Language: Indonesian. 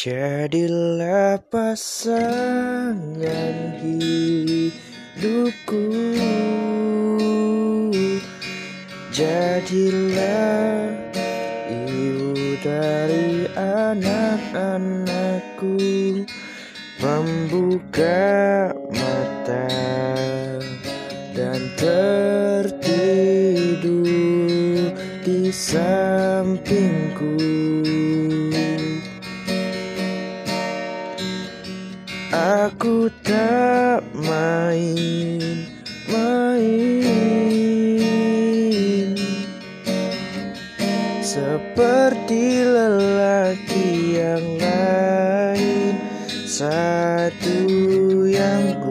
Jadilah pasangan hidupku. Jadilah ibu dari anak-anakku. Membuka mata dan tertidur di sampingku Aku tak main-main Seperti lelaki yang lain Satu yang ku